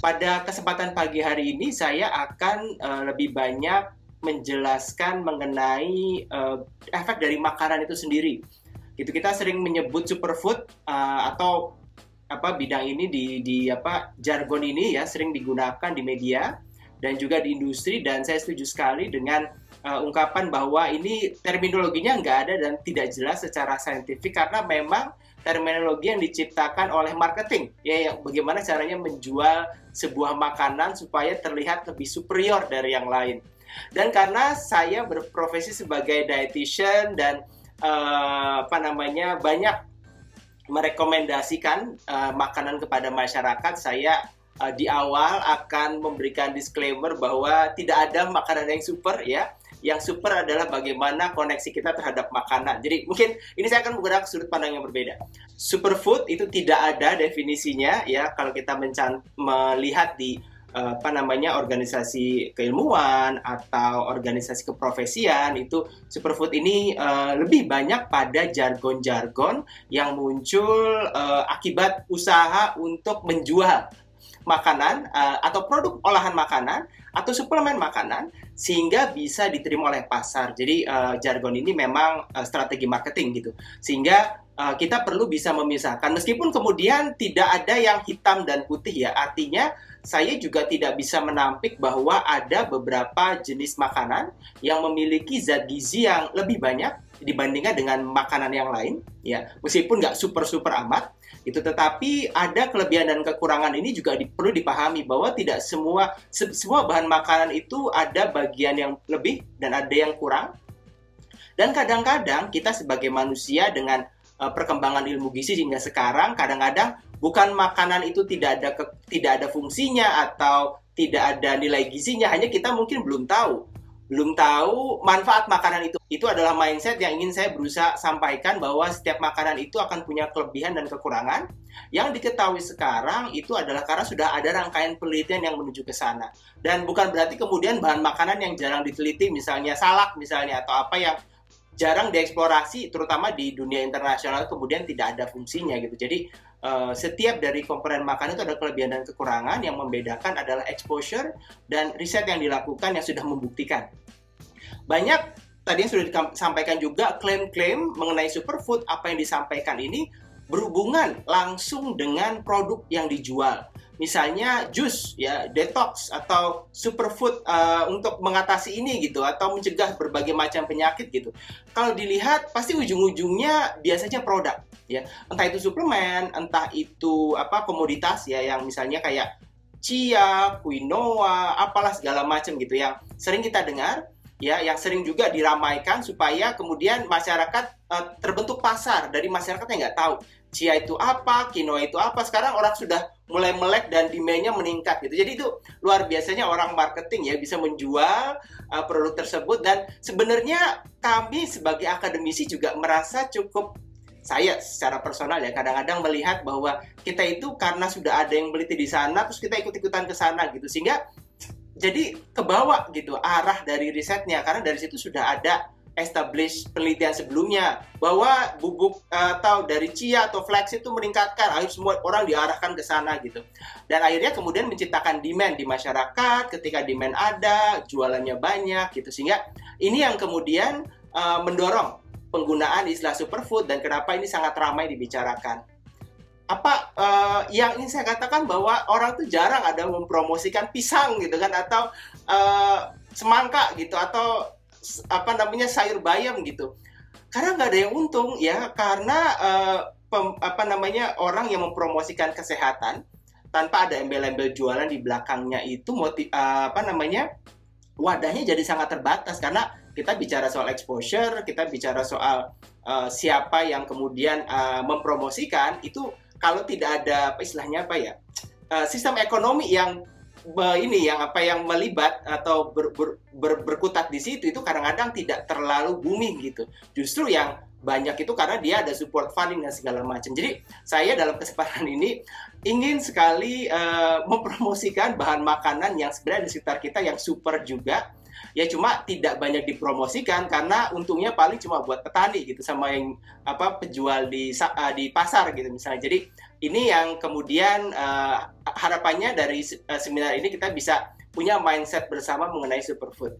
Pada kesempatan pagi hari ini saya akan uh, lebih banyak menjelaskan mengenai uh, efek dari makanan itu sendiri. Gitu kita sering menyebut superfood uh, atau apa bidang ini di di apa jargon ini ya sering digunakan di media dan juga di industri dan saya setuju sekali dengan uh, ungkapan bahwa ini terminologinya nggak ada dan tidak jelas secara saintifik karena memang terminologi yang diciptakan oleh marketing. Ya yang bagaimana caranya menjual sebuah makanan supaya terlihat lebih superior dari yang lain. Dan karena saya berprofesi sebagai dietitian dan uh, apa namanya banyak merekomendasikan uh, makanan kepada masyarakat saya uh, di awal akan memberikan disclaimer bahwa tidak ada makanan yang super ya yang super adalah bagaimana koneksi kita terhadap makanan. Jadi mungkin ini saya akan menggunakan sudut pandang yang berbeda. Superfood itu tidak ada definisinya ya kalau kita melihat di eh, apa namanya organisasi keilmuan atau organisasi keprofesian itu superfood ini uh, lebih banyak pada jargon-jargon yang muncul uh, akibat usaha untuk menjual makanan uh, atau produk olahan makanan atau suplemen makanan sehingga bisa diterima oleh pasar. Jadi uh, jargon ini memang uh, strategi marketing gitu. Sehingga uh, kita perlu bisa memisahkan meskipun kemudian tidak ada yang hitam dan putih ya. Artinya saya juga tidak bisa menampik bahwa ada beberapa jenis makanan yang memiliki zat gizi yang lebih banyak dibandingkan dengan makanan yang lain ya meskipun nggak super super amat itu tetapi ada kelebihan dan kekurangan ini juga di, perlu dipahami bahwa tidak semua se, semua bahan makanan itu ada bagian yang lebih dan ada yang kurang. Dan kadang-kadang kita sebagai manusia dengan uh, perkembangan ilmu gizi hingga sekarang kadang-kadang bukan makanan itu tidak ada ke, tidak ada fungsinya atau tidak ada nilai gizinya hanya kita mungkin belum tahu belum tahu manfaat makanan itu. Itu adalah mindset yang ingin saya berusaha sampaikan bahwa setiap makanan itu akan punya kelebihan dan kekurangan. Yang diketahui sekarang itu adalah karena sudah ada rangkaian penelitian yang menuju ke sana. Dan bukan berarti kemudian bahan makanan yang jarang diteliti, misalnya salak misalnya atau apa yang jarang dieksplorasi terutama di dunia internasional kemudian tidak ada fungsinya gitu. Jadi uh, setiap dari komponen makanan itu ada kelebihan dan kekurangan yang membedakan adalah exposure dan riset yang dilakukan yang sudah membuktikan. Banyak tadi yang sudah disampaikan juga klaim-klaim mengenai superfood apa yang disampaikan ini berhubungan langsung dengan produk yang dijual misalnya jus ya detox atau superfood uh, untuk mengatasi ini gitu atau mencegah berbagai macam penyakit gitu. Kalau dilihat pasti ujung-ujungnya biasanya produk ya. Entah itu suplemen, entah itu apa komoditas ya yang misalnya kayak chia, quinoa, apalah segala macam gitu yang sering kita dengar ya yang sering juga diramaikan supaya kemudian masyarakat uh, terbentuk pasar dari masyarakat yang nggak tahu chia itu apa, quinoa itu apa. Sekarang orang sudah mulai melek dan demandnya meningkat gitu. Jadi itu luar biasanya orang marketing ya bisa menjual uh, produk tersebut dan sebenarnya kami sebagai akademisi juga merasa cukup saya secara personal ya kadang-kadang melihat bahwa kita itu karena sudah ada yang meliti di sana terus kita ikut-ikutan ke sana gitu sehingga jadi kebawa gitu arah dari risetnya. Karena dari situ sudah ada establish penelitian sebelumnya bahwa bubuk uh, atau dari chia atau flax itu meningkatkan akhirnya semua orang diarahkan ke sana gitu. Dan akhirnya kemudian menciptakan demand di masyarakat ketika demand ada jualannya banyak gitu. Sehingga ini yang kemudian uh, mendorong penggunaan istilah superfood dan kenapa ini sangat ramai dibicarakan apa uh, yang ingin saya katakan bahwa orang tuh jarang ada mempromosikan pisang gitu kan atau uh, semangka gitu atau apa namanya sayur bayam gitu. Karena nggak ada yang untung ya karena uh, pem, apa namanya orang yang mempromosikan kesehatan tanpa ada embel-embel jualan di belakangnya itu motiv, uh, apa namanya wadahnya jadi sangat terbatas. Karena kita bicara soal exposure kita bicara soal uh, siapa yang kemudian uh, mempromosikan itu kalau tidak ada apa istilahnya apa ya uh, sistem ekonomi yang ini yang apa yang melibat atau ber, ber, ber, berkutat di situ itu kadang-kadang tidak terlalu booming gitu. Justru yang banyak itu karena dia ada support funding dan segala macam. Jadi saya dalam kesempatan ini ingin sekali uh, mempromosikan bahan makanan yang sebenarnya di sekitar kita yang super juga ya cuma tidak banyak dipromosikan karena untungnya paling cuma buat petani gitu sama yang apa penjual di uh, di pasar gitu misalnya. Jadi ini yang kemudian uh, harapannya dari uh, seminar ini kita bisa punya mindset bersama mengenai superfood.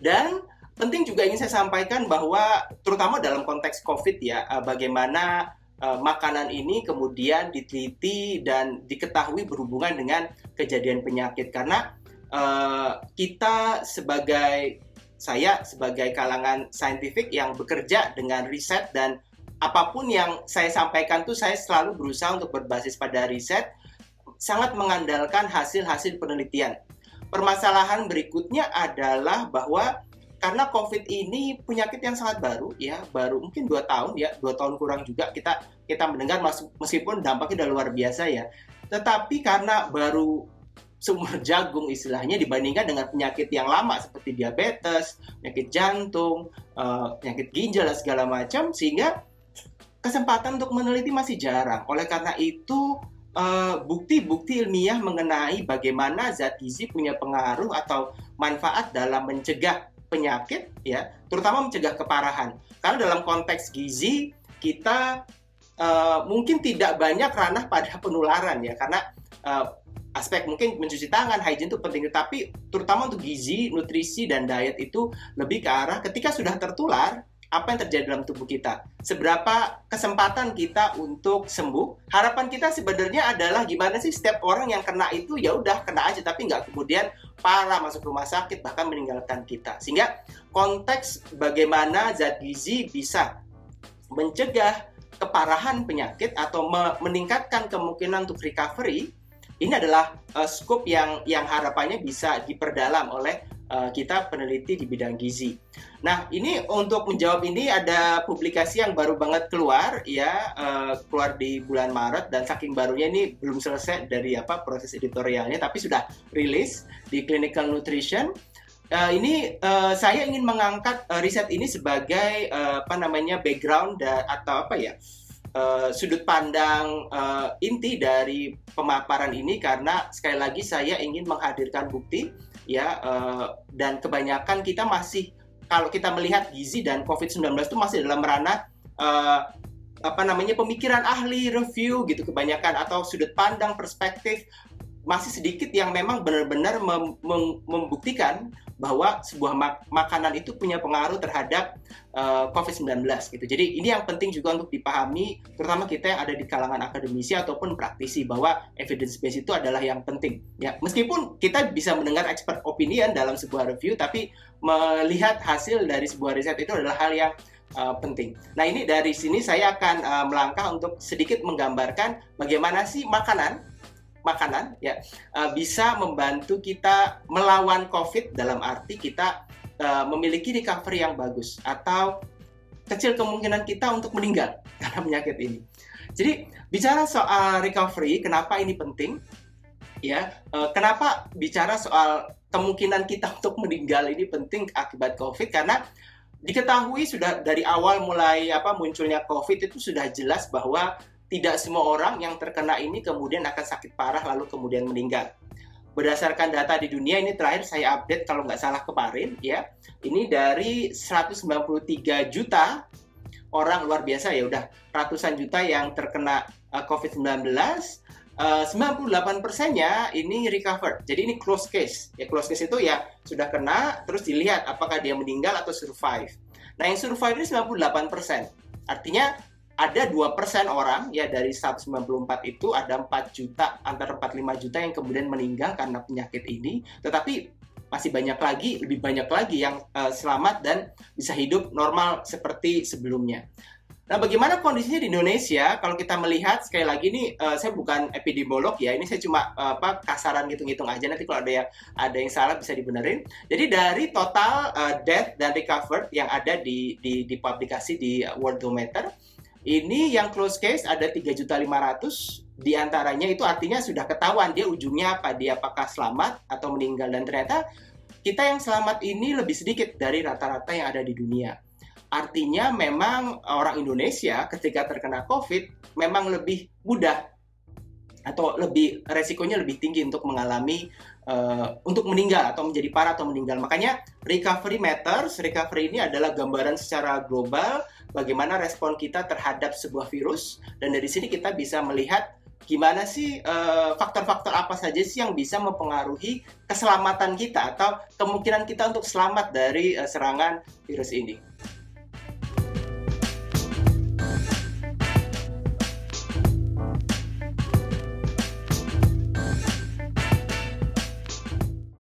Dan penting juga ingin saya sampaikan bahwa terutama dalam konteks COVID ya, uh, bagaimana uh, makanan ini kemudian diteliti dan diketahui berhubungan dengan kejadian penyakit karena uh, kita sebagai saya sebagai kalangan saintifik yang bekerja dengan riset dan apa pun yang saya sampaikan tuh saya selalu berusaha untuk berbasis pada riset sangat mengandalkan hasil-hasil penelitian. Permasalahan berikutnya adalah bahwa karena COVID ini penyakit yang sangat baru ya, baru mungkin dua tahun ya, dua tahun kurang juga kita kita mendengar meskipun dampaknya udah luar biasa ya. Tetapi karena baru sumber jagung istilahnya dibandingkan dengan penyakit yang lama seperti diabetes, penyakit jantung, uh, penyakit ginjal segala macam sehingga kesempatan untuk meneliti masih jarang. Oleh karena itu eh, bukti-bukti uh, ilmiah mengenai bagaimana zat gizi punya pengaruh atau manfaat dalam mencegah penyakit ya, terutama mencegah keparahan. Karena dalam konteks gizi kita uh, mungkin tidak banyak ranah pada penularan ya karena uh, aspek mungkin mencuci tangan, hygiene itu penting, tapi terutama untuk gizi, nutrisi, dan diet itu lebih ke arah ketika sudah tertular, apa yang terjadi dalam tubuh kita, seberapa kesempatan kita untuk sembuh. Harapan kita sebenarnya adalah gimana sih setiap orang yang kena itu ya udah kena aja, tapi nggak kemudian parah masuk rumah sakit bahkan meninggalkan kita. Sehingga konteks bagaimana zat gizi bisa mencegah keparahan penyakit atau meningkatkan kemungkinan untuk recovery ini adalah uh, scope yang yang harapannya bisa diperdalam oleh uh, kita peneliti di bidang gizi. Nah, ini untuk menjawab ini ada publikasi yang baru banget keluar ya, uh, keluar di bulan Maret dan saking barunya ini belum selesai dari apa proses editorialnya tapi sudah rilis di Clinical Nutrition. Uh, ini uh, saya ingin mengangkat uh, riset ini sebagai uh, apa namanya background atau apa ya? uh, sudut pandang uh, inti dari pemaparan ini karena sekali lagi saya ingin menghadirkan bukti ya uh, dan kebanyakan kita masih kalau kita melihat gizi dan COVID-19 itu masih dalam ranah uh, apa namanya pemikiran ahli review gitu kebanyakan atau sudut pandang perspektif masih sedikit yang memang benar-benar mem mem membuktikan bahwa sebuah mak makanan itu punya pengaruh terhadap uh, eh, COVID-19 gitu. Jadi ini yang penting juga untuk dipahami terutama kita yang ada di kalangan akademisi ataupun praktisi bahwa evidence base itu adalah yang penting. Ya, meskipun kita bisa mendengar expert opinion dalam sebuah review tapi melihat hasil dari sebuah riset itu adalah hal yang uh, penting. Nah, ini dari sini saya akan uh, melangkah untuk sedikit menggambarkan bagaimana sih makanan makanan ya uh, bisa membantu kita melawan COVID dalam arti kita uh, memiliki recovery yang bagus atau kecil kemungkinan kita untuk meninggal karena penyakit ini. Jadi bicara soal recovery, kenapa ini penting? Ya, uh, kenapa bicara soal kemungkinan kita untuk meninggal ini penting akibat COVID karena diketahui sudah dari awal mulai apa munculnya COVID itu sudah jelas bahwa tidak semua orang yang terkena ini kemudian akan sakit parah lalu kemudian meninggal. Berdasarkan data di dunia ini terakhir saya update kalau nggak salah kemarin ya, ini dari 193 juta orang luar biasa ya udah ratusan juta yang terkena uh, COVID-19 Uh, 98 persennya ini recovered. Jadi ini close case. Ya close case itu ya sudah kena, terus dilihat apakah dia meninggal atau survive. Nah yang survive ini 98 persen. Artinya ada dua persen orang ya dari 194 itu ada 4 juta antara 45 juta yang kemudian meninggal karena penyakit ini tetapi masih banyak lagi lebih banyak lagi yang uh, selamat dan bisa hidup normal seperti sebelumnya. Nah, bagaimana kondisinya di Indonesia? Kalau kita melihat sekali lagi ini uh, saya bukan epidemiolog ya, ini saya cuma uh, apa kasaran ngitung-ngitung aja. Nanti kalau ada yang ada yang salah bisa dibenerin. Jadi dari total uh, death dan recovered yang ada di di, di publikasi di Worldometer ini yang close case ada 3.500 di antaranya itu artinya sudah ketahuan dia ujungnya apa, dia apakah selamat atau meninggal dan ternyata kita yang selamat ini lebih sedikit dari rata-rata yang ada di dunia. Artinya memang orang Indonesia ketika terkena COVID memang lebih mudah atau lebih resikonya lebih tinggi untuk mengalami uh, untuk meninggal atau menjadi parah atau meninggal. Makanya recovery matters. Recovery ini adalah gambaran secara global bagaimana respon kita terhadap sebuah virus dan dari sini kita bisa melihat gimana sih eh, faktor-faktor uh, apa saja sih yang bisa mempengaruhi keselamatan kita atau kemungkinan kita untuk selamat dari uh, serangan virus ini.